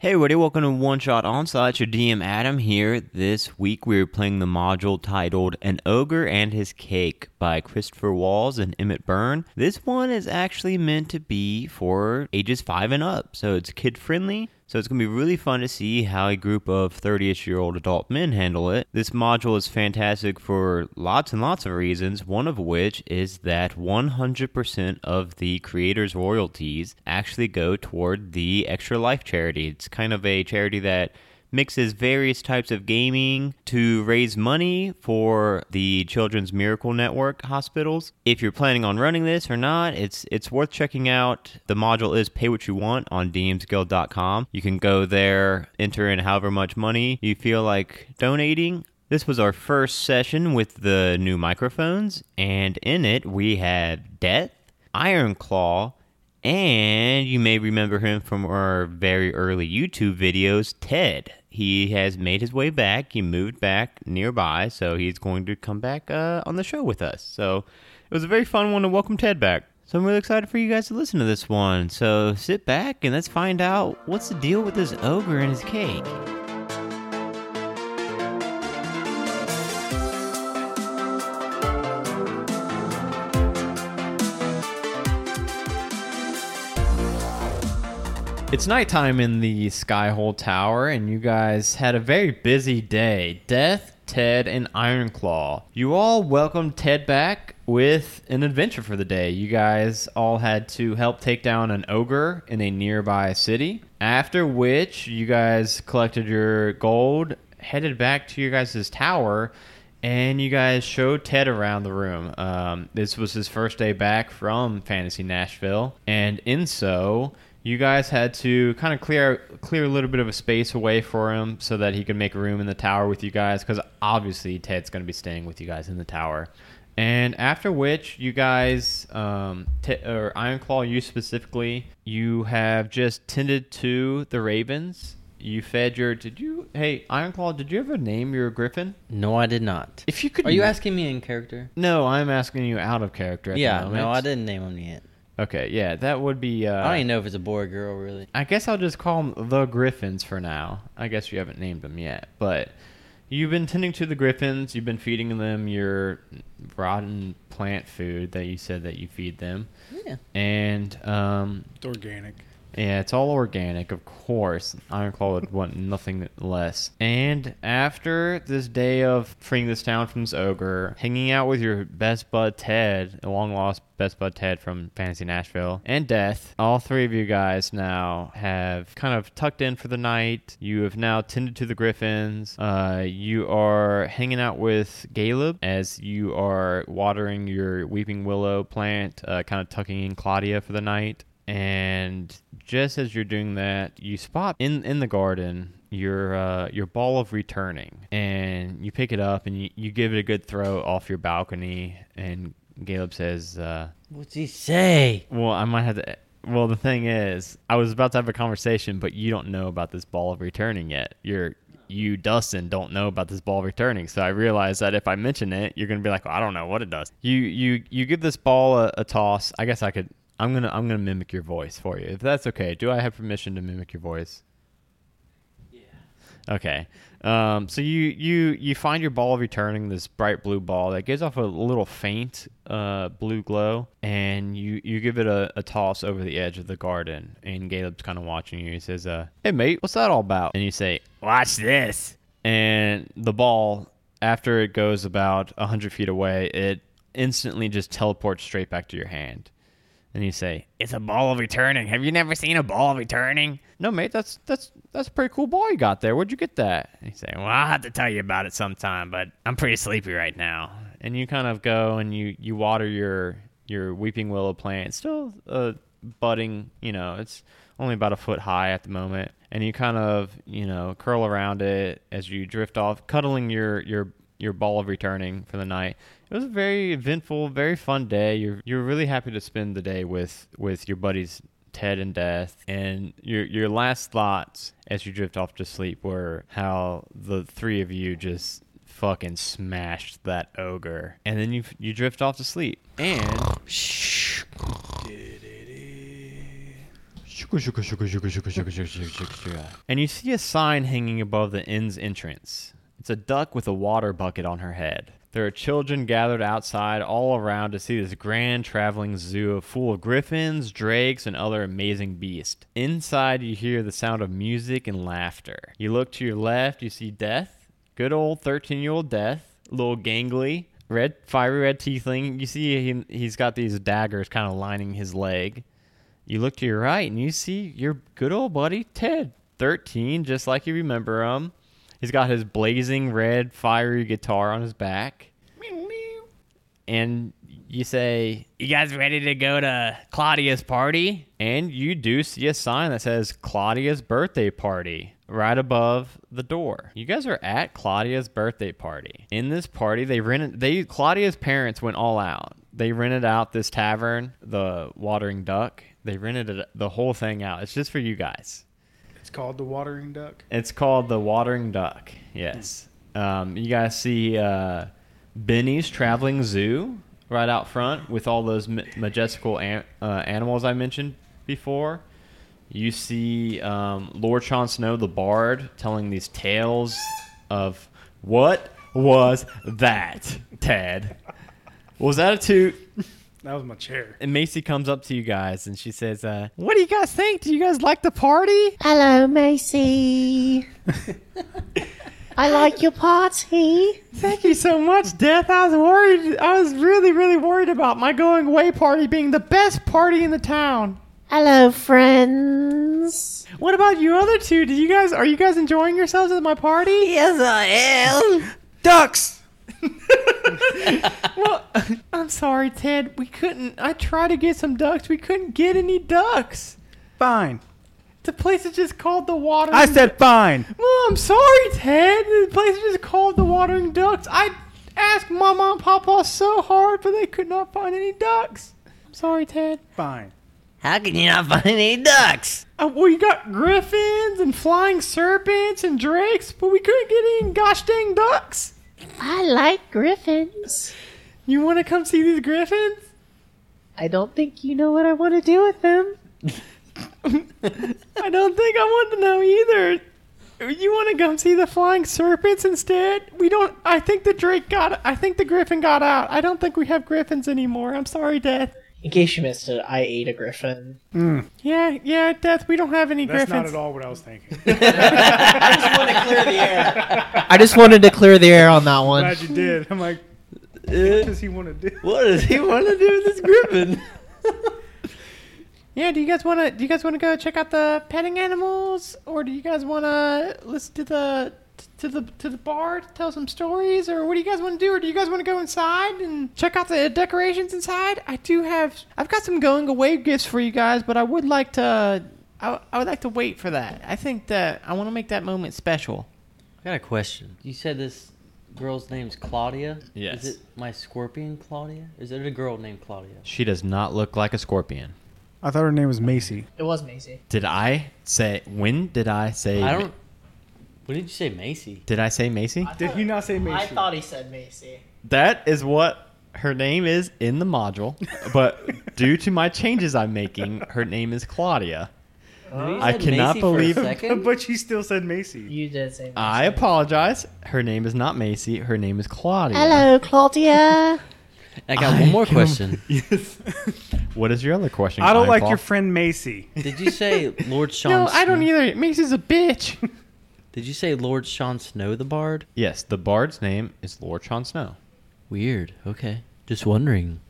Hey everybody, welcome to One Shot Onslaught. Your DM Adam here. This week we're playing the module titled An Ogre and His Cake by Christopher Walls and Emmett Byrne. This one is actually meant to be for ages 5 and up, so it's kid friendly. So it's going to be really fun to see how a group of 30ish year old adult men handle it. This module is fantastic for lots and lots of reasons, one of which is that 100% of the creator's royalties actually go toward the Extra Life charity. It's kind of a charity that mixes various types of gaming to raise money for the Children's Miracle Network hospitals. If you're planning on running this or not, it's it's worth checking out. The module is pay what you want on dmsguild.com. You can go there, enter in however much money you feel like donating. This was our first session with the new microphones, and in it we had Death, Iron Claw, and you may remember him from our very early YouTube videos, Ted. He has made his way back. He moved back nearby, so he's going to come back uh, on the show with us. So it was a very fun one to welcome Ted back. So I'm really excited for you guys to listen to this one. So sit back and let's find out what's the deal with this ogre and his cake. It's nighttime in the Skyhole Tower, and you guys had a very busy day. Death, Ted, and Ironclaw. You all welcomed Ted back with an adventure for the day. You guys all had to help take down an ogre in a nearby city. After which, you guys collected your gold, headed back to your guys' tower, and you guys showed Ted around the room. Um, this was his first day back from Fantasy Nashville, and in so, you guys had to kind of clear clear a little bit of a space away for him so that he could make room in the tower with you guys because obviously Ted's going to be staying with you guys in the tower. And after which, you guys, um, t- or Ironclaw, you specifically, you have just tended to the ravens. You fed your. Did you? Hey, Ironclaw, did you ever name your griffin? No, I did not. If you could. Are you asking me in character? No, I'm asking you out of character. At the yeah, moment. no, I didn't name him yet. Okay, yeah, that would be. Uh, I don't even know if it's a boy or girl, really. I guess I'll just call them the Griffins for now. I guess you haven't named them yet, but you've been tending to the Griffins. You've been feeding them your rotten plant food that you said that you feed them, Yeah. and um, It's organic. Yeah, it's all organic, of course. Ironclaw would want nothing less. And after this day of freeing this town from this ogre, hanging out with your best bud Ted, a long lost best bud Ted from Fantasy Nashville, and Death, all three of you guys now have kind of tucked in for the night. You have now tended to the griffins. Uh, you are hanging out with Caleb as you are watering your weeping willow plant, uh, kind of tucking in Claudia for the night and just as you're doing that, you spot in in the garden your uh, your ball of returning, and you pick it up and you, you give it a good throw off your balcony. And Caleb says, uh, What's he say? "Well, I might have to." Well, the thing is, I was about to have a conversation, but you don't know about this ball of returning yet. You're you, Dustin, don't know about this ball returning. So I realized that if I mention it, you're gonna be like, well, I don't know what it does. You you you give this ball a, a toss. I guess I could. I'm gonna I'm gonna mimic your voice for you if that's okay. Do I have permission to mimic your voice? Yeah. Okay. Um, so you you you find your ball of returning this bright blue ball that gives off a little faint uh, blue glow, and you you give it a, a toss over the edge of the garden. And Caleb's kind of watching you. He says, uh, "Hey mate, what's that all about?" And you say, "Watch this." And the ball, after it goes about hundred feet away, it instantly just teleports straight back to your hand. And you say, "It's a ball of returning. Have you never seen a ball of returning?" No, mate, that's that's that's a pretty cool ball you got there. Where'd you get that? And you say, "Well, I'll have to tell you about it sometime, but I'm pretty sleepy right now." And you kind of go and you you water your your weeping willow plant. It's still uh, budding, you know, it's only about a foot high at the moment. And you kind of, you know, curl around it as you drift off, cuddling your your your ball of returning for the night. It was a very eventful, very fun day. You're you're really happy to spend the day with with your buddies Ted and Death. And your your last thoughts as you drift off to sleep were how the three of you just fucking smashed that ogre. And then you you drift off to sleep. And And you see a sign hanging above the inn's entrance. It's a duck with a water bucket on her head. There are children gathered outside all around to see this grand traveling zoo full of griffins, drakes, and other amazing beasts. Inside, you hear the sound of music and laughter. You look to your left, you see Death, good old 13 year old Death, little gangly, red, fiery red tiefling. You see he, he's got these daggers kind of lining his leg. You look to your right and you see your good old buddy Ted, 13, just like you remember him. He's got his blazing red fiery guitar on his back. And you say, You guys ready to go to Claudia's party? And you do see a sign that says Claudia's birthday party right above the door. You guys are at Claudia's birthday party. In this party, they rented they Claudia's parents went all out. They rented out this tavern, the Watering Duck. They rented it, the whole thing out. It's just for you guys. It's called the watering duck. It's called the Watering Duck. Yes. Um, you guys see uh, Benny's Traveling Zoo right out front with all those ma- majestical an- uh, animals I mentioned before. You see um, Lord Sean Snow, the Bard, telling these tales of what was that, Ted? Was that a toot? That was my chair. And Macy comes up to you guys and she says, uh, "What do you guys think? Do you guys like the party?" Hello, Macy. I like your party. Thank you so much, Death. I was worried. I was really, really worried about my going away party being the best party in the town. Hello, friends. What about you other two? Did you guys are you guys enjoying yourselves at my party? Yes, I am. Ducks. Well, I'm sorry, Ted. We couldn't. I tried to get some ducks. We couldn't get any ducks. Fine. The place is just called the Watering. I said fine. Well, I'm sorry, Ted. The place is just called the Watering Ducks. I asked Mama and Papa so hard, but they could not find any ducks. I'm sorry, Ted. Fine. How can you not find any ducks? Uh, well, you got griffins and flying serpents and drakes, but we couldn't get any gosh dang ducks. I like griffins. You want to come see these griffins? I don't think you know what I want to do with them. I don't think I want to know either. You want to come see the flying serpents instead? We don't. I think the drake got. I think the griffin got out. I don't think we have griffins anymore. I'm sorry, Death. In case you missed it, I ate a griffin. Yeah, yeah, Death. We don't have any That's griffins. not at all what I was thinking. I just want to clear the air. I just wanted to clear the air on that one. Glad you did. I'm like, what Uh, does he want to do? what does he want to do with this griffin? Yeah, do you guys want to? Do you guys want to go check out the petting animals, or do you guys want to listen to the to the to the bar to tell some stories, or what do you guys want to do, or do you guys want to go inside and check out the decorations inside? I do have. I've got some going away gifts for you guys, but I would like to. I, I would like to wait for that. I think that I want to make that moment special. I got a question. You said this girl's name's Claudia. Yes. Is it my scorpion Claudia? Is it a girl named Claudia? She does not look like a scorpion. I thought her name was Macy. It was Macy. Did I say? When did I say? I don't. What did you say, Macy? Did I say Macy? Did he not say Macy? I thought he said Macy. That is what her name is in the module, but due to my changes I'm making, her name is Claudia. You I said cannot Macy for a believe- second? but she still said Macy. You did say Macy. I apologize. Her name is not Macy. Her name is Claudia. Hello, Claudia. I got one more can- question. Yes. what is your other question? I don't like Ironclaw? your friend Macy. Did you say Lord Sean? No, I don't Snow- either. Macy's a bitch. Did you say Lord Sean Snow the Bard? yes, the bard's name is Lord Sean Snow. Weird. Okay. Just wondering.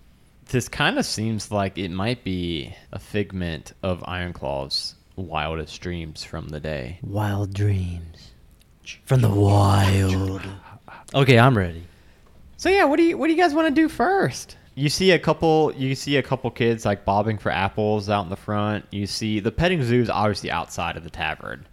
This kind of seems like it might be a figment of Ironclaw's wildest dreams from the day. Wild dreams from the wild. Okay, I'm ready. So yeah, what do you what do you guys want to do first? You see a couple you see a couple kids like bobbing for apples out in the front. You see the petting zoo is obviously outside of the tavern.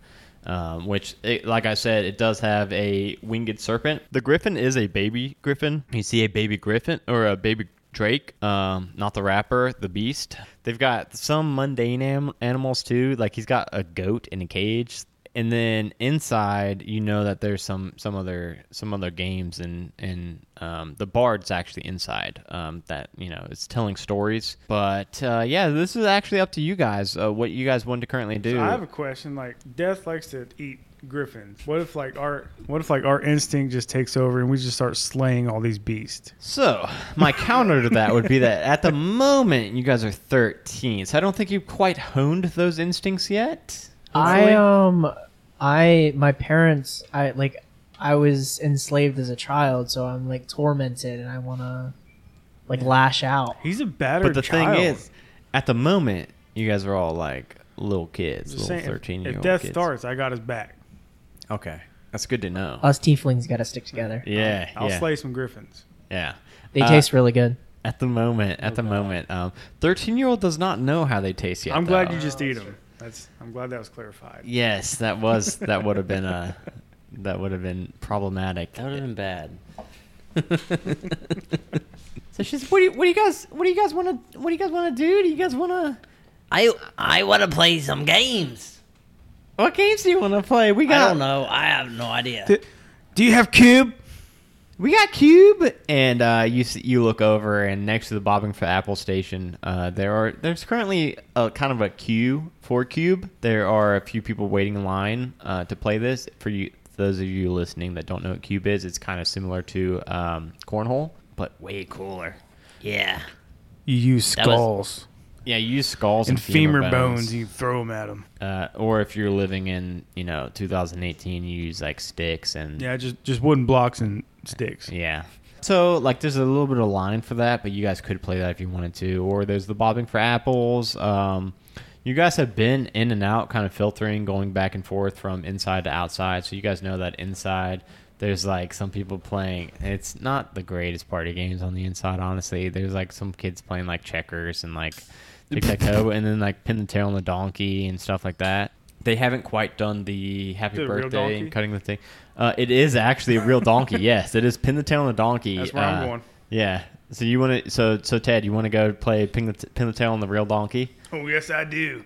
Um, which, it, like I said, it does have a winged serpent. The griffin is a baby griffin. You see a baby griffin or a baby drake, um, not the rapper, the beast. They've got some mundane am- animals too. Like he's got a goat in a cage, and then inside, you know that there's some some other some other games, and and um, the bard's actually inside. Um, that you know it's telling stories. But uh, yeah, this is actually up to you guys. Uh, what you guys want to currently do? So I have a question. Like, Death likes to eat griffins. What if like our what if like our instinct just takes over and we just start slaying all these beasts? So, my counter to that would be that at the moment you guys are 13, so I don't think you've quite honed those instincts yet. I um, I my parents, I like, I was enslaved as a child, so I'm like tormented, and I wanna like lash out. He's a battered But the child. thing is, at the moment, you guys are all like little kids, Just little saying, 13 year if old Death kids. starts, I got his back. Okay, that's good to know. Us tieflings gotta stick together. yeah, I'll yeah, slay some griffins. yeah. They Uh, taste really good. At the moment, at the moment, um, 13 year old does not know how they taste yet. I'm glad though. you just eat them. That's. I'm glad that was clarified. Yes, that was that would have been uh that would have been problematic. That would have been bad. So she's what do you what do you guys what do you guys want to what do you guys want to do? Do you guys want to I I want to play some games. what games do you want to play? We got I don't know. I have no idea. Th- Do you have cube? We got Cube, and uh, you you look over, and next to the bobbing for Apple station, uh, there are there's currently a kind of a queue for Cube. There are a few people waiting in line uh, to play this. For you, those of you listening that don't know what Cube is, it's kind of similar to um, cornhole, but way cooler. Yeah. You use That was- skulls Yeah, you use skulls and and, femur bones. bones. You throw them at them. uh, or if you're living in you know 2018 you use like sticks and Yeah, just just wooden blocks and sticks. yeah. so like there's a little bit of line for that but you guys could play that if you wanted to. Or there's the bobbing for apples. Um, you guys have been in and out kind of filtering going back and forth from inside to outside. So you guys know that inside there's like some people playing. It's not the greatest party games on the inside honestly. There's like some kids playing like checkers and like tic-tac-toe and then like pin the tail on the donkey and stuff like that they haven't quite done the happy The birthday and cutting the thing uh, it is actually a real donkey yes it is pin the tail on the donkey That's where I'm Uh, going. yeah so you want to so so ted you want to go play pin the, t- pin the tail on the real donkey Oh yes, I do.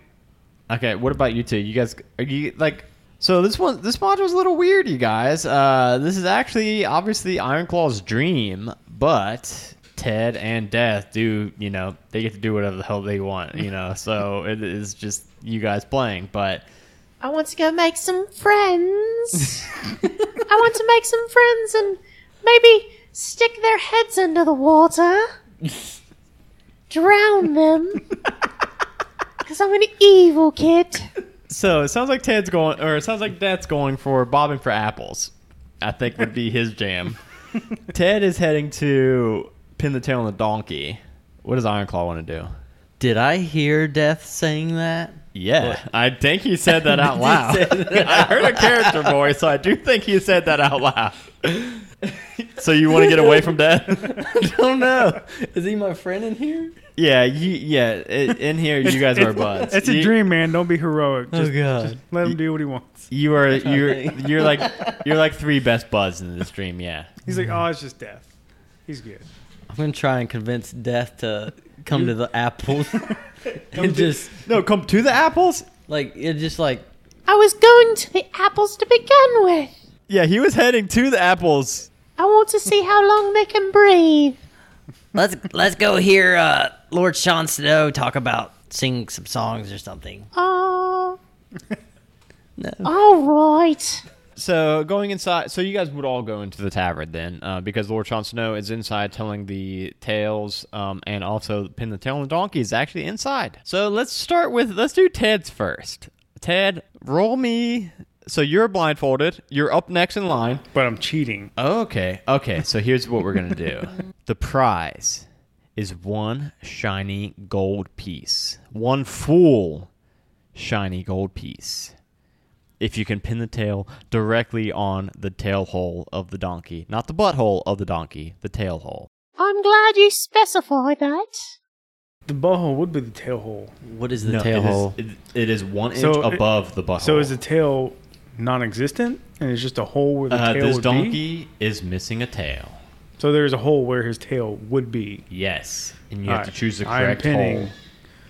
Okay, what about you two? You guys are you like so this one this module's a little weird, you guys. Uh this is actually obviously Ironclaw's dream, but Ted and Death do, you know, they get to do whatever the hell they want, you know. So it is just you guys playing, but I want to go make some friends. I want to make some friends and maybe stick their heads under the water, drown them. Because I'm an evil kid. so it sounds like Ted's going or it sounds like Death's going for bobbing for apples. I think would be his jam. Ted is heading to pin the tail on the donkey. What does Ironclaw want to do? Did I hear Death saying that? Yeah, I think he said that out loud. I heard a character voice, so I do think he said that out loud. so you want to get away from death? I don't know. Is he my friend in here? yeah, you, yeah. i- In here, you guys are buds. It's a You- dream, man. Don't be heroic. Oh, just, oh God. just let him do what he wants. You are you're you're like you're like three best buds in this dream. Yeah. He's like, oh, it's just death. He's good. I'm gonna try and convince Death to come to the apples and just No, come to the apples. like it just like I was going to the apples to begin with. Yeah, he was heading to the apples. I want to see how long they can breathe. let's let's go hear uh, Lord Sean Snow talk about sing some songs or something. Oh, No. all right. So going inside, so you guys would all go into the tavern then, uh, because Lord Jon Snow is inside telling the tales, um, and also pin the tail on the donkey is actually inside. So let's start with let's do Ted's first. Ted, roll me. So you're blindfolded. You're up next in line. But I'm cheating. Okay, okay. So here's what we're gonna do. The prize is one shiny gold piece, one full shiny gold piece. If you can pin the tail directly on the tail hole of the donkey, not the butthole of the donkey, the tail hole. I'm glad you specified that. The butthole would be the tail hole. What is the No, tail it is- hole? it- it is one inch So it- above the butthole. So is the tail non-existent, and it's just a hole where the uh, tail this would donkey be? is missing a tail. So there's a hole where his tail would be. Yes, and you have to choose the correct I am pinning- hole.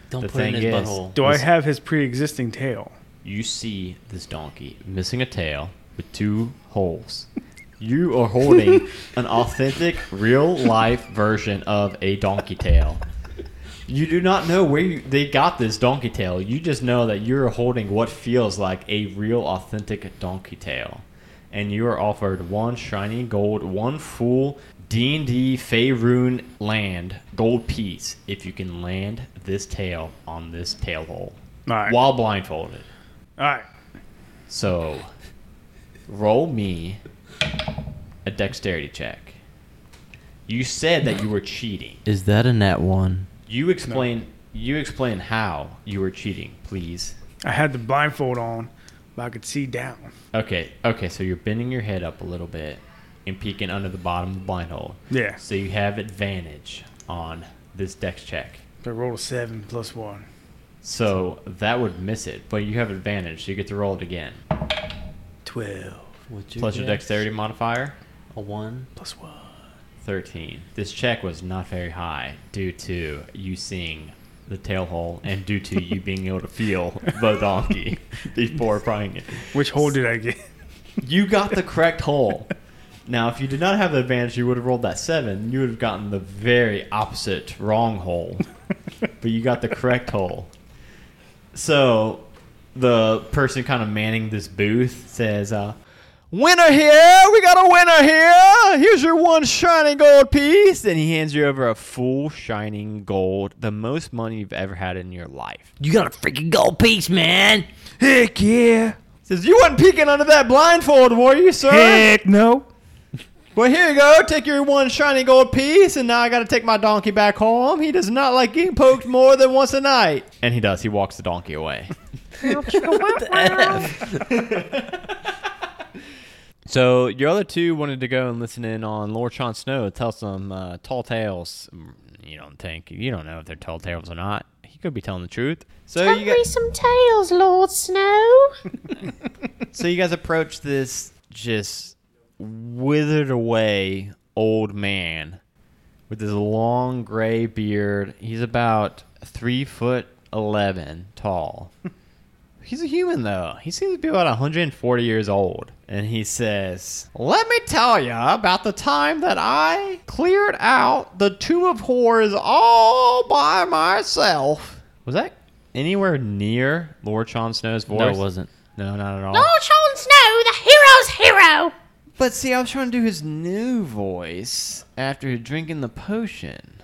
Don't the put it in his is- butthole. Do I have his pre-existing tail? You see this donkey missing a tail with two holes. You are holding an authentic, real life version of a donkey tail. You do not know where you, they got this donkey tail. You just know that you're holding what feels like a real, authentic donkey tail, and you are offered one shiny gold, one full D and D Faerun land gold piece if you can land this tail on this tail hole All right. while blindfolded. All right. So, roll me a dexterity check. You said that you were cheating. Is that a net one? You explain. You explain how you were cheating, please. I had the blindfold on, but I could see down. Okay. Okay. So you're bending your head up a little bit and peeking under the bottom of the blind hole. Yeah. So you have advantage on this dex check. So I rolled a seven plus one. So that would miss it, but you have advantage. So you get to roll it again. Twelve What's Plus your dexterity modifier. A one. plus one. 13. This check was not very high due to you seeing the tail hole and due to you being able to feel the donkey before prying it. Which hole did I get? You got the correct hole. Now, if you did not have the advantage, you would have rolled that 7. You would have gotten the very opposite wrong hole. but you got the correct hole. So, the person kind of manning this booth says, uh, Winner here! We got a winner here! Here's your one shining gold piece! And he hands you over a full shining gold, the most money you've ever had in your life. You got a freaking gold piece, man. Heck yeah! Says, You wasn't peeking under that blindfold, were you, sir? Heck no! Well, here you go. Take your one shiny gold piece, and now I got to take my donkey back home. He does not like getting poked more than once a night. And he does. He walks the donkey away. so your other two wanted to go and listen in on Lord Sean Snow tell some uh, tall tales. Mm, You don't think you don't know if they're tall tales or not. He could be telling the truth. So Tell you me got, some tales, Lord Snow. so you guys approach this just withered away old man with his long gray beard. He's about three foot eleven tall. He's a human though. He seems to be about 140 years old. And he says, Let me tell you about the time that I cleared out the Tomb of Horrors all by myself. Was that anywhere near Lord Sean Snow's voice? No, it wasn't. No, not at all. Lord Sean Snow, the hero's hero. But see, I was trying to do his new voice after drinking the potion.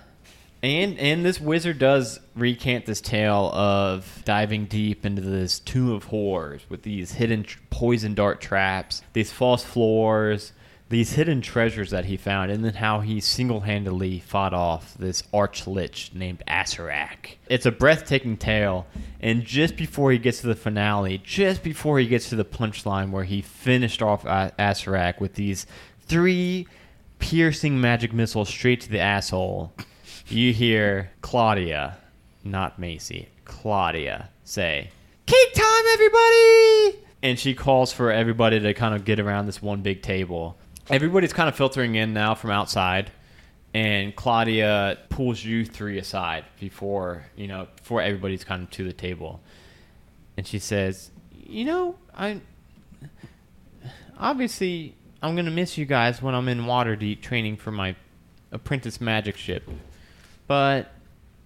And and this wizard does recant this tale of diving deep into this tomb of horrors with these hidden poison dart traps, these false floors, these hidden treasures that he found, and then how he single-handedly fought off this arch lich named Acererak. It's a breathtaking tale, and just before he gets to the finale, just before he gets to the punchline where he finished off Acererak with these three piercing magic missiles straight to the asshole, you hear Claudia, not Macy, Claudia say, Cake time, everybody! And she calls for everybody to kind of get around this one big table. Everybody's kind of filtering in now from outside, and Claudia pulls you three aside before, you know, before everybody's kind of to the table. And she says, You know, I obviously I'm gonna miss you guys when I'm in Waterdeep training for my apprentice magic ship. But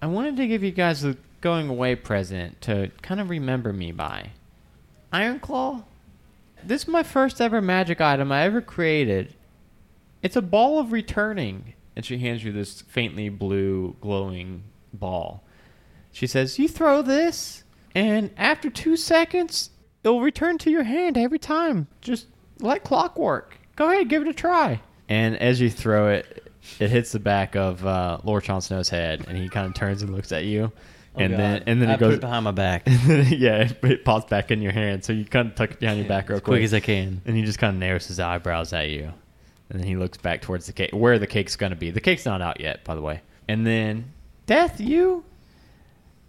I wanted to give you guys a going away present to kind of remember me by. Ironclaw, this is my first ever magic item I ever created. It's a ball of returning. And she hands you this faintly blue glowing ball. She says, You throw this, and after two seconds, it'll return to your hand every time. Just like clockwork. Go ahead, give it a try. And as you throw it, it hits the back of uh, Lord Jon Snow's head, and he kind of turns and looks at you. Oh, and then and then Oh, I it goes put it behind my back yeah, it, it pops back in your hand. So you kind of tuck it behind your back real as quick quick, as I can. and he just kind of narrows his eyebrows at you, and then he looks back towards the cake, where the cake's gonna be. The cake's not out yet, by the way. And then, Death, you,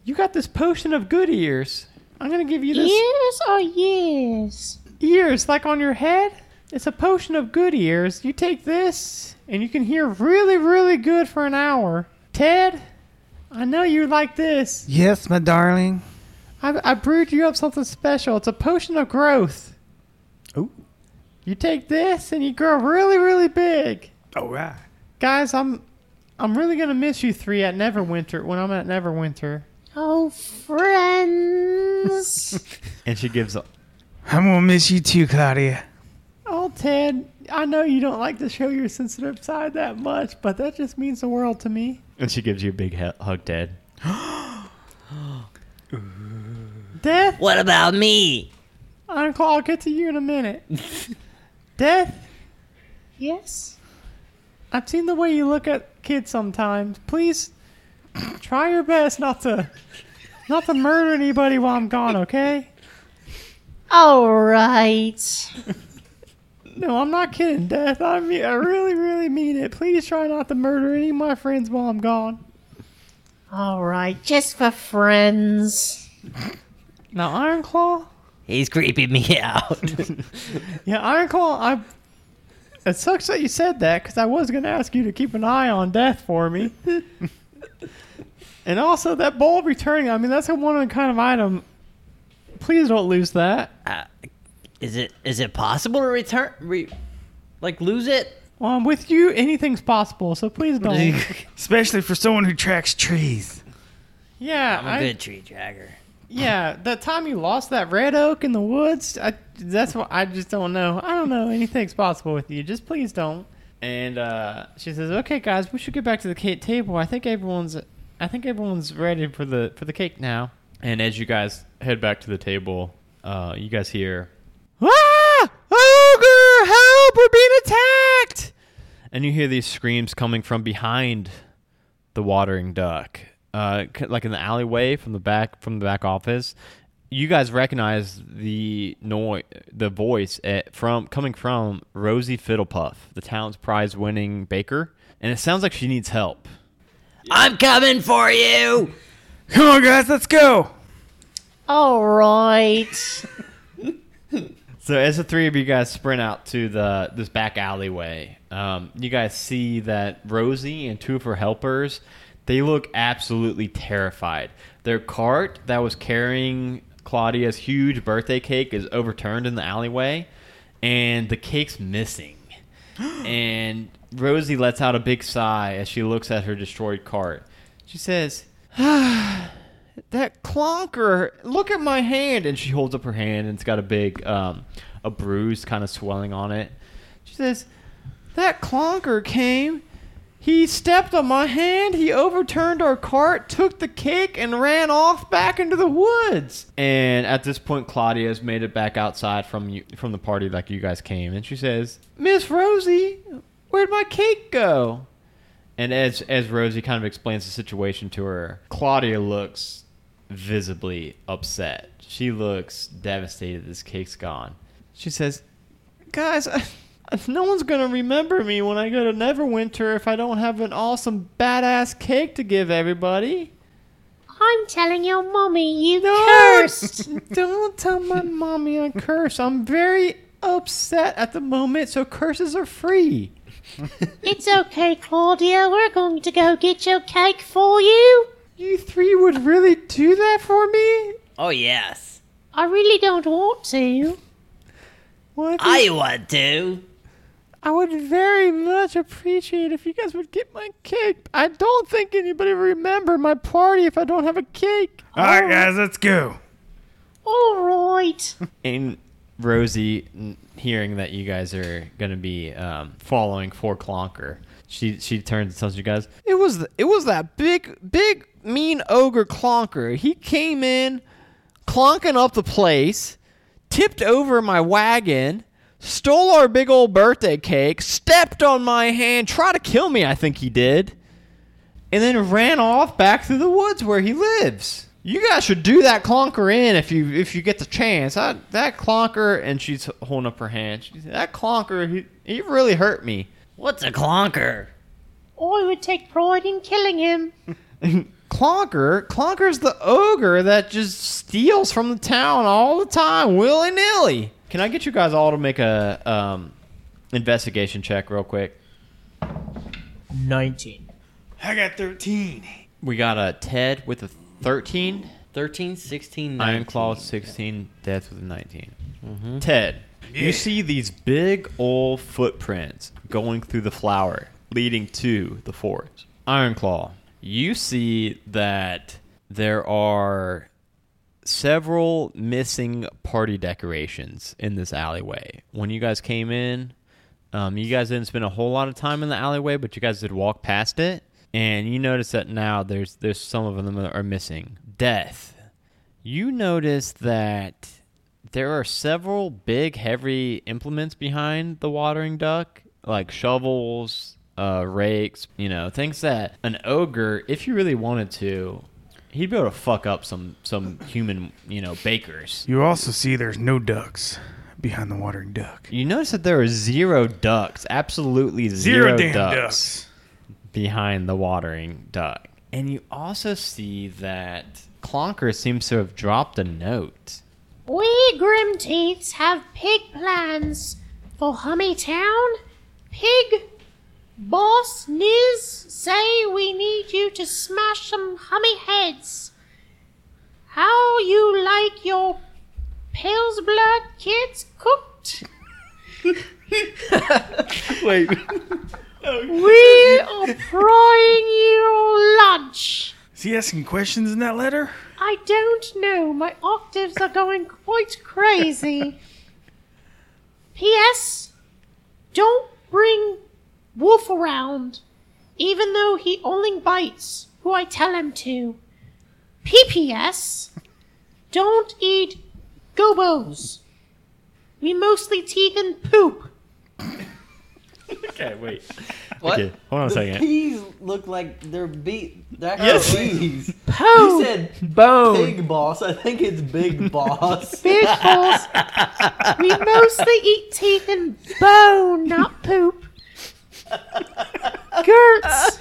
you got this potion of good ears. I'm gonna give you this Years or years? ears like on your head. It's a potion of good ears. You take this, and you can hear really, really good for an hour. Ted, I know you like this. Yes, my darling. I, I brewed you up something special. It's a potion of growth. Ooh. You take this and you grow really, really big. All right. Guys, I'm I'm really gonna miss you three at Neverwinter when I'm at Neverwinter. Oh, friends. And she gives up. I'm gonna miss you too, Claudia. Oh Ted, I know you don't like to show your sensitive side that much, but that just means the world to me. And she gives you a big he- hug, Ted. Death, What about me? Uncle, I'll get to you in a minute. Death, yes? I've seen the way you look at kids sometimes. Please try your best not to not to murder anybody while I'm gone, okay? All right. No, I'm not kidding, Death. I mean, I really, really mean it. Please try not to murder any of my friends while I'm gone. All right. Just for friends. Now, Iron Claw, He's creeping me out. yeah, Iron Claw. I. It sucks that you said that because I was gonna ask you to keep an eye on Death for me. and also that bowl of returning. I mean, that's a one kind of item. Please don't lose that. uh, is it is it possible to return? Re, like lose it? Well, I'm with you. Anything's possible, so please don't. Especially for someone who tracks trees. yeah, I'm a I- good tree dragger. Yeah, that time you lost that red oak in the woods, I, that's what I just don't know. I don't know anything's possible with you. Just please don't. And uh, she says, "Okay, guys, we should get back to the cake table. I think everyone's, I think everyone's ready for the for the cake now." And as you guys head back to the table, uh, you guys hear, "Ah, ogre! Help! We're being attacked!" And you hear these screams coming from behind the watering duck, uh, like in the alleyway from the back from the back office. You guys recognize the noise, the voice at, from coming from Rosie Fiddlepuff, the town's prize-winning baker, and it sounds like she needs help. I'm coming for you. Come on, guys, let's go. All right. So as the three of you guys sprint out to the this back alleyway, um, you guys see that Rosie and two of her helpers, they look absolutely terrified. Their cart that was carrying Claudia's huge birthday cake is overturned in the alleyway, and the cake's missing. and Rosie lets out a big sigh as she looks at her destroyed cart. She says, that clonker look at my hand and she holds up her hand and it's got a big um, a bruise kind of swelling on it she says that clonker came. He stepped on my hand. He overturned our cart took the cake and ran off back into the woods. And at this point Claudia has made it back outside from you from the party like you guys came. And she says miss rosie where'd my cake go? And as as Rosie kind of explains the situation to her, Claudia looks visibly upset. She looks devastated this cake's gone. She says, "Guys, no one's going to remember me when I go to Neverwinter if I don't have an awesome badass cake to give everybody." I'm telling your mommy you No, cursed. Don't tell my mommy I curse. I'm very upset at the moment, so curses are free. It's okay, Claudia. We're going to go get your cake for you. You three would really do that for me? Oh yes, I really don't want to. What? I want to. I would very much appreciate if you guys would get my cake. I don't think anybody will remember my party if I don't have a cake. All right, guys, let's go. All right. And Rosie, hearing that you guys are gonna be um, following for Clonker, she she turns and tells you guys, "It was th- it was that big big mean ogre Clonker. He came in, clonking up the place, tipped over my wagon." Stole our big old birthday cake, stepped on my hand, tried to kill me, I think he did, and then ran off back through the woods where he lives. You guys should do that clonker in if you if you get the chance. I, that clonker, and she's holding up her hand. She that clonker, he, he really hurt me. What's a clonker? I would take pride in killing him. Clonker, Clonker's the ogre that just steals from the town all the time, willy nilly. Can I get you guys all to make a um, investigation check real quick? 19. I got 13. We got a Ted with a 13 13, 16, 19. Iron Claw 16, Death with a 19. Ted, you see these big old footprints going through the flower, leading to the forest. Iron Claw, you see that there are several missing party decorations in this alleyway. When you guys came in, um, you guys didn't spend a whole lot of time in the alleyway, but you guys did walk past it, and you notice that now there's there's some of them that are missing. Death. You notice that there are several big, heavy implements behind the watering duck, like shovels, uh, rakes, you know, things that an ogre, if you really wanted to, he'd be able to fuck up some some human, you know, bakers. You also see there's no ducks behind the watering duck. You notice that there are zero ducks, absolutely Zero zero, damn ducks, ducks. behind the watering duck. And you also see that Clonker seems to have dropped a note. We Grim Teeths have pig plans for Hummy Town. Pig boss Niz say we need you to smash some hummy heads. How you like your Pale's blood kids cooked? Wait. We are frying your lunch. Is he asking questions in that letter? I don't know. My octaves are going quite crazy. P.S. Don't bring Wolf around, even though he only bites who I tell him to. P.P.S. Don't eat gobos. We mostly teeth and poop. Okay, wait. What? Okay, hold on a second. peas look like they're bee. They're Yes. peas. Poo! You said Bone. big boss. I think it's big boss. Big balls. We mostly eat teeth and bone, not poop. Gertz,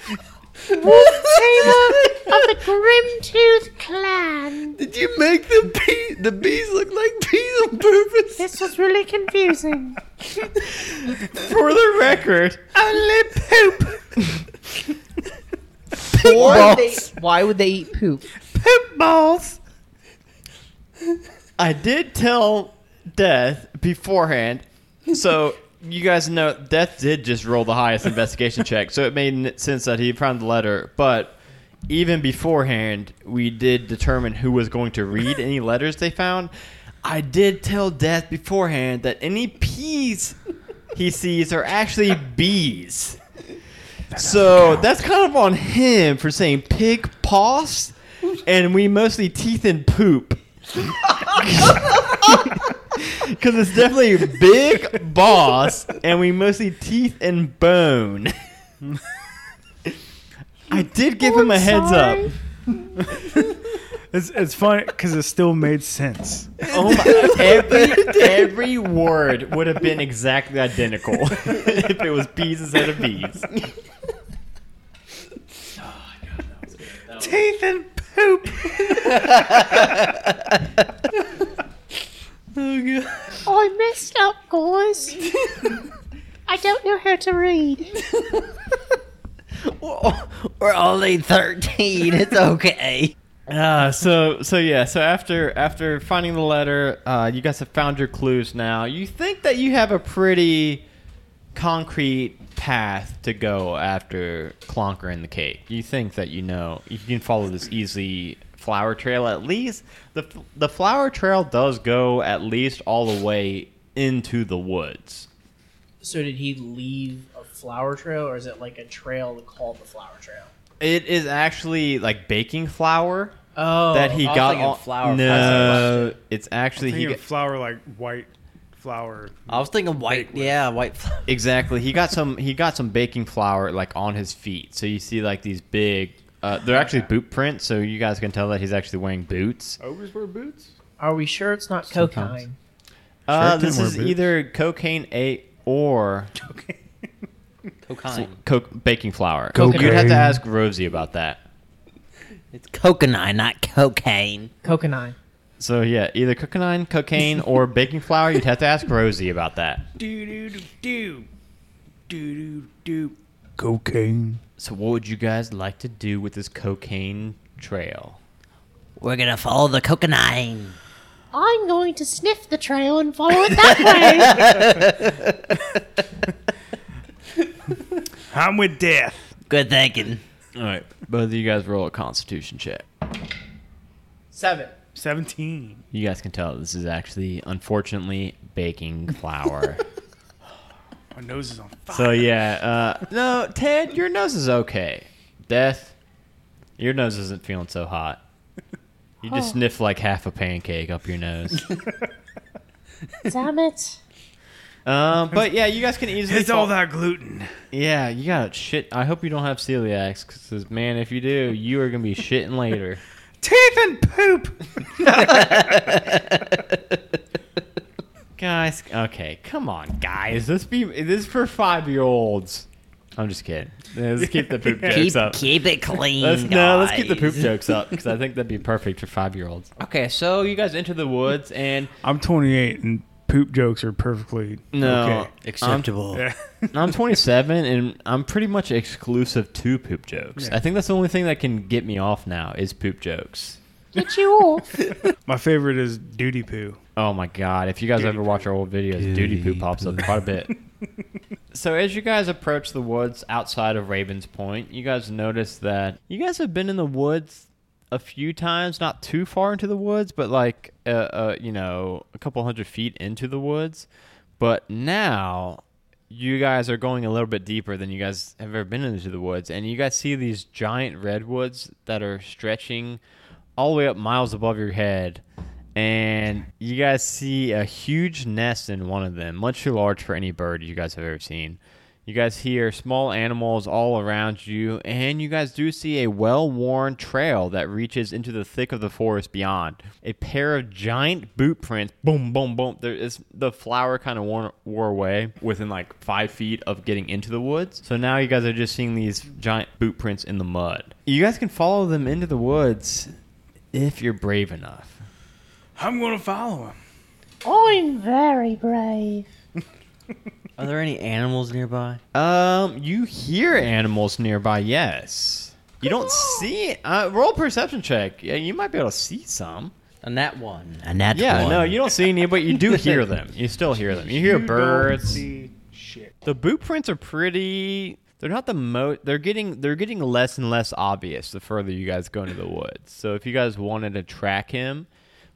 wolf tamer of the Grim Tooth clan. Did you make the pea, the bees look like bees on purpose? This was really confusing. For the record, only poop. Why would, they, why would they eat poop? Poop balls. I did tell Death beforehand, so you guys know Death did just roll the highest investigation check, so it made sense that he found the letter. But even beforehand, we did determine who was going to read any letters they found. I did tell Death beforehand that any peas he sees are actually bees. So that's kind of on him for saying pig paws, and we mostly teeth and poop. Because it's definitely big boss, and we mostly teeth and bone. I did give him a heads up. It's, it's funny because it still made sense. Oh my! Every every word would have been exactly identical if it was bees instead of bees. Teeth and poop. I messed up, guys. I don't know how to read. We're only 13. It's okay. Uh, so so yeah, so after after finding the letter, uh, you guys have found your clues now. You think that you have a pretty concrete path to go after Clonker and the cake. You think that you know you can follow this easy flower trail at least. The the flower trail does go at least all the way into the woods. So did he leave a flower trail, or is it like a trail called the flower trail? It is actually like baking flour Oh, that he I was got. thinking all- flour. No, it's actually he Thinking got, flour like white flour. I was thinking white. Yeah, white. flour. Exactly. He got some. He got some baking flour like on his feet. So you see like these big. Uh, they're actually boot prints, so you guys can tell that he's actually wearing boots. Ogres wear boots? Are we sure it's not Sometimes. cocaine? Uh, Shark this didn't is boots. either cocaine A or Okay. Cocaine. co- baking flour. Coconut. You'd have to ask Rosie about that. It's coconut, not cocaine. Cocaine. So yeah, either cocaine, cocaine, or baking flour. You'd have to ask Rosie about that. Do do do do. Do do do. Cocaine. So what would you guys like to do with this cocaine trail? We're gonna follow the cocaine. I'm going to sniff the trail and follow it that way. I'm with death. Good thinking. All right, both of you guys roll a Constitution check. Seven. 17. You guys can tell this is actually, unfortunately, baking flour. My nose is on fire. so yeah, uh, no, Ted, your nose is okay. Death, your nose isn't feeling so hot. You just Oh. sniffed like half a pancake up your nose. Damn it. um, but yeah, you guys can easily. it's all that gluten. Yeah, you got shit. I hope you don't have celiacs, because man, if you do, you are gonna be shitting later. Teeth and poop. Guys, okay, come on, guys. This be this is for five year olds. I'm just kidding. Let's keep the poop jokes Keep up. keep it clean. Let's, no, let's keep the poop jokes up because I think that'd be perfect for five year olds. Okay, so you guys enter the woods and I'm 28 and poop jokes are perfectly no, okay. Acceptable. Yeah. I'm 27 and I'm pretty much exclusive to poop jokes. Yeah. I think that's the only thing that can get me off now is poop jokes. Get you off. My favorite is duty poo. Oh my god! If you guys ever watch our old videos, Duty Poo pops up quite a bit. so as you guys approach the woods outside of Ravens Point, you guys notice that you guys have been in the woods a few times, not too far into the woods, but like uh, uh you know a couple hundred feet into the woods. But now you guys are going a little bit deeper than you guys have ever been into the woods, and you guys see these giant redwoods that are stretching all the way up miles above your head. And you guys see a huge nest in one of them, much too large for any bird you guys have ever seen. You guys hear small animals all around you, and you guys do see a well worn trail that reaches into the thick of the forest beyond. A pair of giant boot prints, boom, boom, boom. There is the flower kind of wore, wore away within like five feet of getting into the woods. So now you guys are just seeing these giant boot prints in the mud. You guys can follow them into the woods if you're brave enough. I'm going to follow him. I'm very brave. Are there any animals nearby? Um, you hear animals nearby, yes. You don't see it. Uh, roll perception check. Yeah, you might be able to see some. And that one. A nat Yeah, one. no, you don't see any, but you do hear them. You still hear them. You hear You don't birds. see shit. The boot prints are pretty. They're not the mo. They're getting. They're getting less and less obvious the further you guys go into the woods. So if you guys wanted to track him,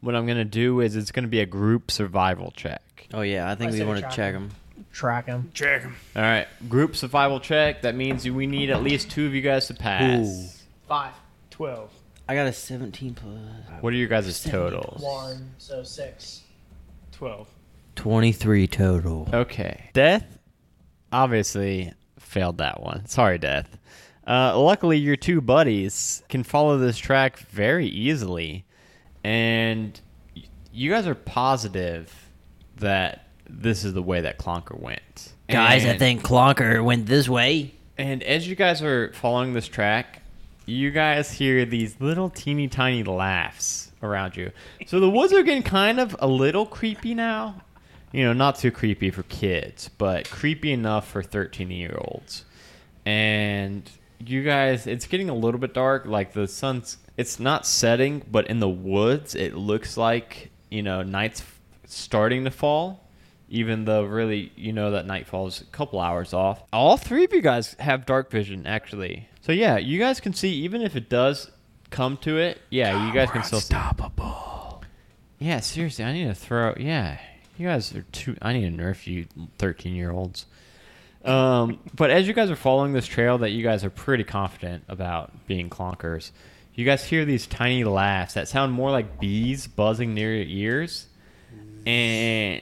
what I'm gonna do is it's gonna be a group survival check. Oh yeah, I think I we want to check him. them. Track him. Track him. All right, group survival check. That means we need at least two of you guys to pass. Ooh. Five. 12. I got a 17 plus What are your guys' totals? One. So six. 12. 23 total. Okay. Death obviously failed that one. Sorry, Death. Uh, luckily, your two buddies can follow this track very easily, and you guys are positive that this is the way that Clonker went. Guys, I think Clonker went this way. And as you guys are following this track, you guys hear these little teeny tiny laughs around you. So the woods are getting kind of a little creepy now. You know, not too creepy for kids, but creepy enough for 13 year olds. And you guys, it's getting a little bit dark. Like the sun's, it's not setting, but in the woods, it looks like, you know, night's starting to fall even though really you know that nightfall is a couple hours off. All three of you guys have dark vision, actually. So yeah, you guys can see even if it does come to it. Yeah, you guys can still see. Unstoppable. Yeah, seriously, I need to throw. Yeah, you guys are too. I need to nerf you, thirteen year olds. Um, but as you guys are following this trail that you guys are pretty confident about being Clonker's, you guys hear these tiny laughs that sound more like bees buzzing near your ears. And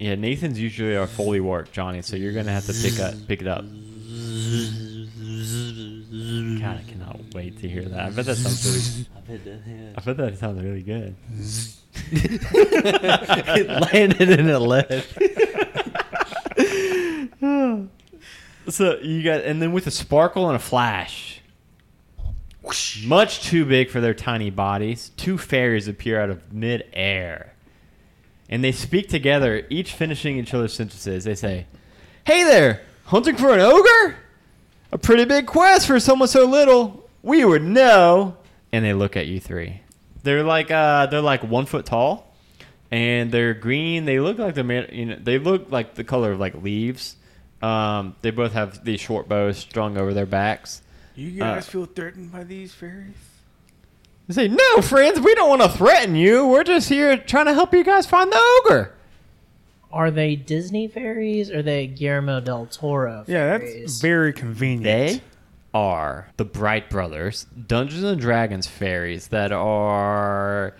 yeah, Nathan's usually our foley work, Johnny. So you're gonna have to pick up, pick it up. God, I cannot wait to hear that. I bet that sounds really. I bet that sounds really good. it landed in a left. So you got, and then with a sparkle and a flash, much too big for their tiny bodies, two fairies appear out of mid-air, and they speak together, each finishing each other's sentences. They say, "Hey there, hunting for an ogre? A pretty big quest for someone so little. We would know. and they look at you three. They're like uh, they're like one foot tall, and they're green. They look like they're made, you know they look like the color of like leaves. Um, they both have these short bows strung over their backs. You guys Uh, feel threatened by these fairies? They say, "No, friends, we don't want to threaten you. We're just here trying to help you guys find the ogre." Are they Disney fairies or are they Guillermo del Toro? Yeah, that's very convenient. They are the Bright Brothers, Dungeons and Dragons fairies that are.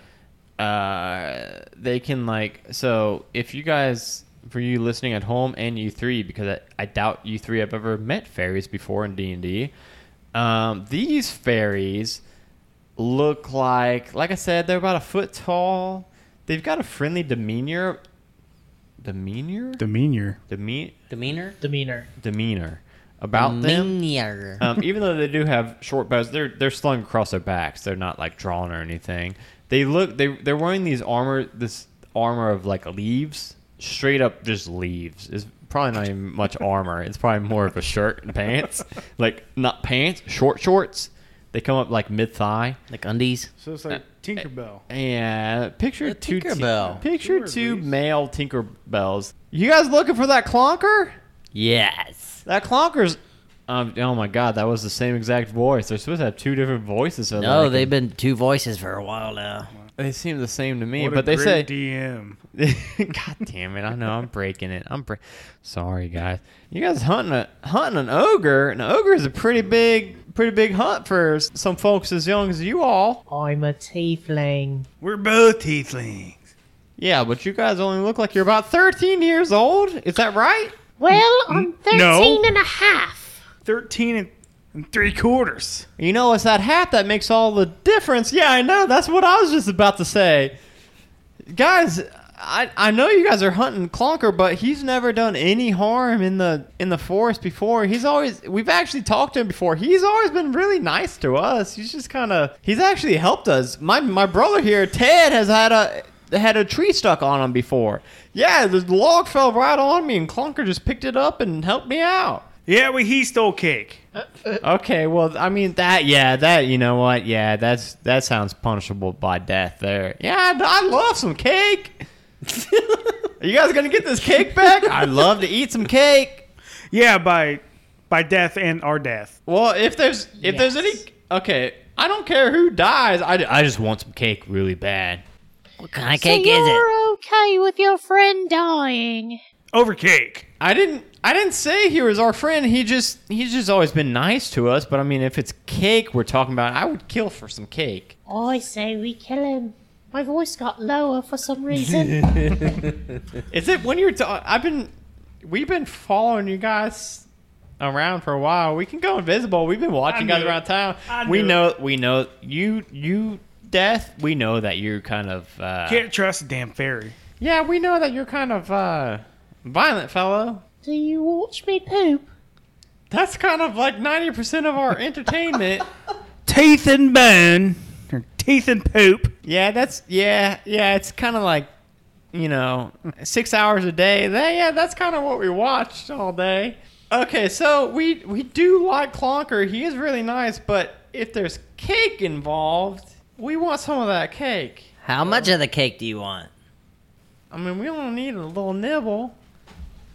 Uh, they can like so. If you guys, for you listening at home, and you three, because I, I doubt you three have ever met fairies before in D and D. Um, these fairies look like, like I said, they're about a foot tall. They've got a friendly demeanor. Demeanor. Demeanor. Deme- Demeanor? demeanor. demeanor about them. Um, even though they do have short bows, they're they're slung across their backs. They're not like drawn or anything. They look they they're wearing these armor this armor of like leaves, straight up just leaves. It's probably not even much armor. It's probably more of a shirt and pants, like not pants, short shorts. They come up like mid thigh. like undies. So it's like Tinkerbell. And picture A two ti- Tinkerbell. picture Sure, two please. male Tinkerbells. You guys looking for that Clonker? Yes. That Clonker's. Um, oh my god, that was the same exact voice. They're supposed to have two different voices. so No, like- they've been two voices for a while now. They seem the same to me, What a but they say. great DM. god damn it! I know I'm breaking it. I'm bre- sorry, guys. You guys hunting a hunting an ogre. An ogre is a pretty big, pretty big hunt for s- some folks as young as you all. I'm a tiefling. We're both tieflings. Yeah, but you guys only look like you're about 13 years old. Is that right? Well, I'm 13 no. and a half. 13 and, and three quarters. You know, it's that hat that makes all the difference. Yeah, I know. That's what I was just about to say. Guys, I, I know you guys are hunting Clonker, but he's never done any harm in the in the forest before. He's always we've actually talked to him before. He's always been really nice to us. He's just kind of he's actually helped us. My my brother here, Ted, has had a had a tree stuck on them before. Yeah, the log fell right on me, and Clonker just picked it up and helped me out. Yeah, well, he stole cake. Okay, well, I mean that, yeah, that, you know what, yeah, that's that sounds punishable by death. There, yeah, I, I love some cake. Are you guys gonna get this cake back? I'd love to eat some cake. Yeah, by by death and our death. Well, if there's if there's any, okay, I don't care who dies. I, I just want some cake really bad. What kind of So cake is it? you're okay with your friend dying? Over cake. I didn't I didn't say he was our friend. He just he's just always been nice to us. But I mean, if it's cake we're talking about, I would kill for some cake. I say we kill him. My voice got lower for some reason. Is it when you're? Ta- I've been, we've been following you guys around for a while. We can go invisible. We've been watching you guys knew it. around town. I we knew know, we know you, you, death. We know that you're kind of, uh, Can't trust a damn fairy. yeah, we know that you're kind of uh, violent fellow. Do you watch me poop? That's kind of like ninety percent of our entertainment. Teeth and bone. Or teeth and poop. yeah, that's yeah, yeah. It's kind of like, you know, six hours a day. That, yeah, that's kind of what we watched all day. Okay, so we we do like Clonker. He is really nice, but if there's cake involved, we want some of that cake. How much of the cake do you want? I mean, we only need a little nibble.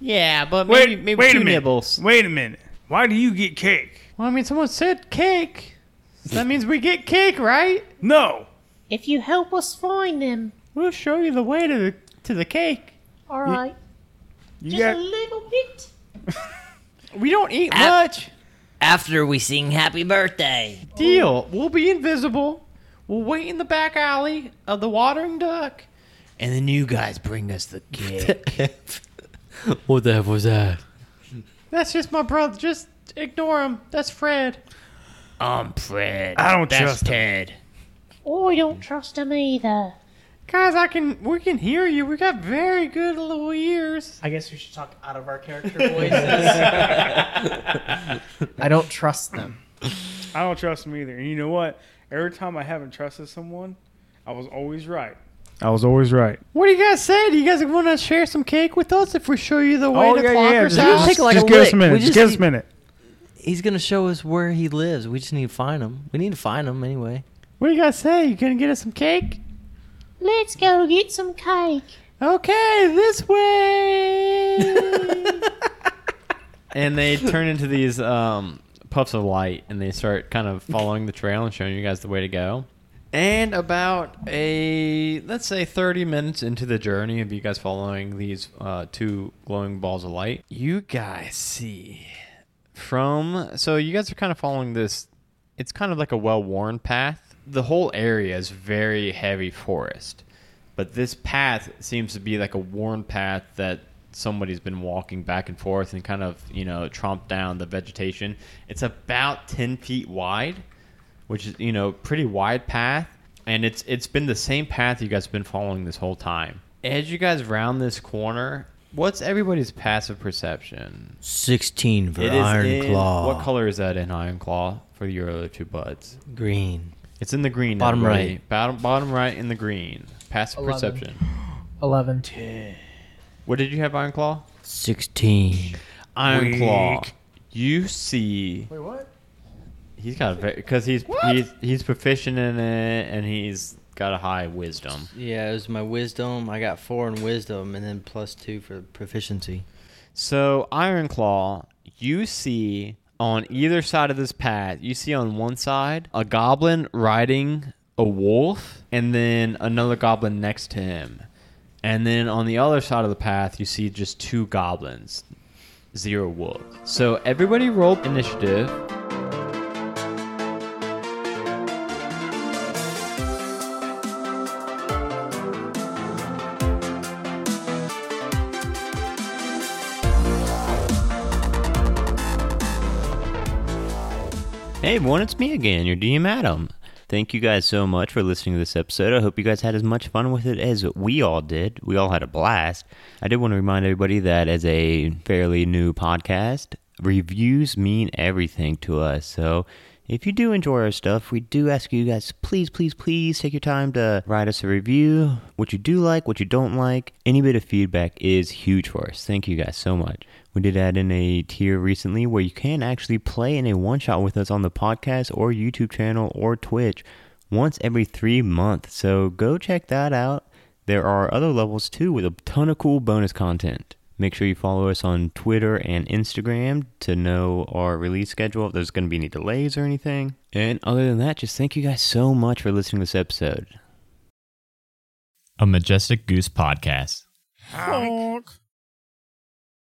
Yeah, but Wait, maybe maybe wait two a minute. nibbles. Wait a minute. Why do you get cake? Well, I mean, someone said cake. So that means we get cake, right? No. If you help us find him. We'll show you the way to the to the cake. All right. You Just got a little bit. We don't eat much. After we sing happy birthday. Deal. We'll be invisible. We'll wait in the back alley of the watering duck. And then you guys bring us the cake. what the hell was that? That's just my brother. Just ignore him. That's Fred. I'm Fred. I don't That's trust him. Ted. Oh, I don't trust him either. Guys, I can we can hear you. We got very good little ears. I guess we should talk out of our character voices. I don't trust them. I don't trust them either. And you know what? Every time I haven't trusted someone, I was always right. I was always right. What do you guys say? Do you guys want to share some cake with us if we show you the way oh to yeah, yeah. Clonker's Just, house? Take like just a give us lick. a minute. We Just just give us a minute. He's gonna show us where he lives. We just need to find him. We need to find him anyway. What do you guys say? You gonna get us some cake? Let's go get some cake. Okay, this way. and they turn into these um, puffs of light, and they start kind of following the trail and showing you guys the way to go. And about a let's say 30 minutes into the journey of you guys following these uh, two glowing balls of light, you guys see from so you guys are kind of following this. It's kind of like a well-worn path. The whole area is very heavy forest but this path seems to be like a worn path that somebody's been walking back and forth and kind of you know tromped down the vegetation it's about 10 feet wide which is you know pretty wide path and it's it's been the same path you guys have been following this whole time as you guys round this corner what's everybody's passive perception 16 for It is Iron in- Claw. what color is that in iron claw for your other two buds Green. it's in the green Bottom everybody. right. bottom bottom right in the green passive Eleven. perception 11. What did you have, Iron Claw? 16. Iron Claw. You see, Wait, what? he's got a because he's he's he's proficient in it, and he's got a high wisdom. Yeah, it was my wisdom. I got four in wisdom and then plus two for proficiency. So Iron Claw, you see on either side of this path, you see on one side a goblin riding a wolf, and then another goblin next to him, and then on the other side of the path, you see just two goblins, zero wolves. So everybody roll initiative. Hey everyone, it's me again, your DM Adam. Thank you guys so much for listening to this episode. I hope you guys had as much fun with it as we all did. We all had a blast. I did want to remind everybody that as a fairly new podcast, reviews mean everything to us. So if you do enjoy our stuff, we do ask you guys please, please, please take your time to write us a review. What you do like, what you don't like. Any bit of feedback is huge for us. Thank you guys so much. We did add in a tier recently where you can actually play in a one shot with us on the podcast or YouTube channel or Twitch once every three months. So go check that out. There are other levels too with a ton of cool bonus content. Make sure you follow us on Twitter and Instagram to know our release schedule, if there's going to be any delays or anything. And other than that, just thank you guys so much for listening to this episode. A Majestic Goose Podcast. Honk.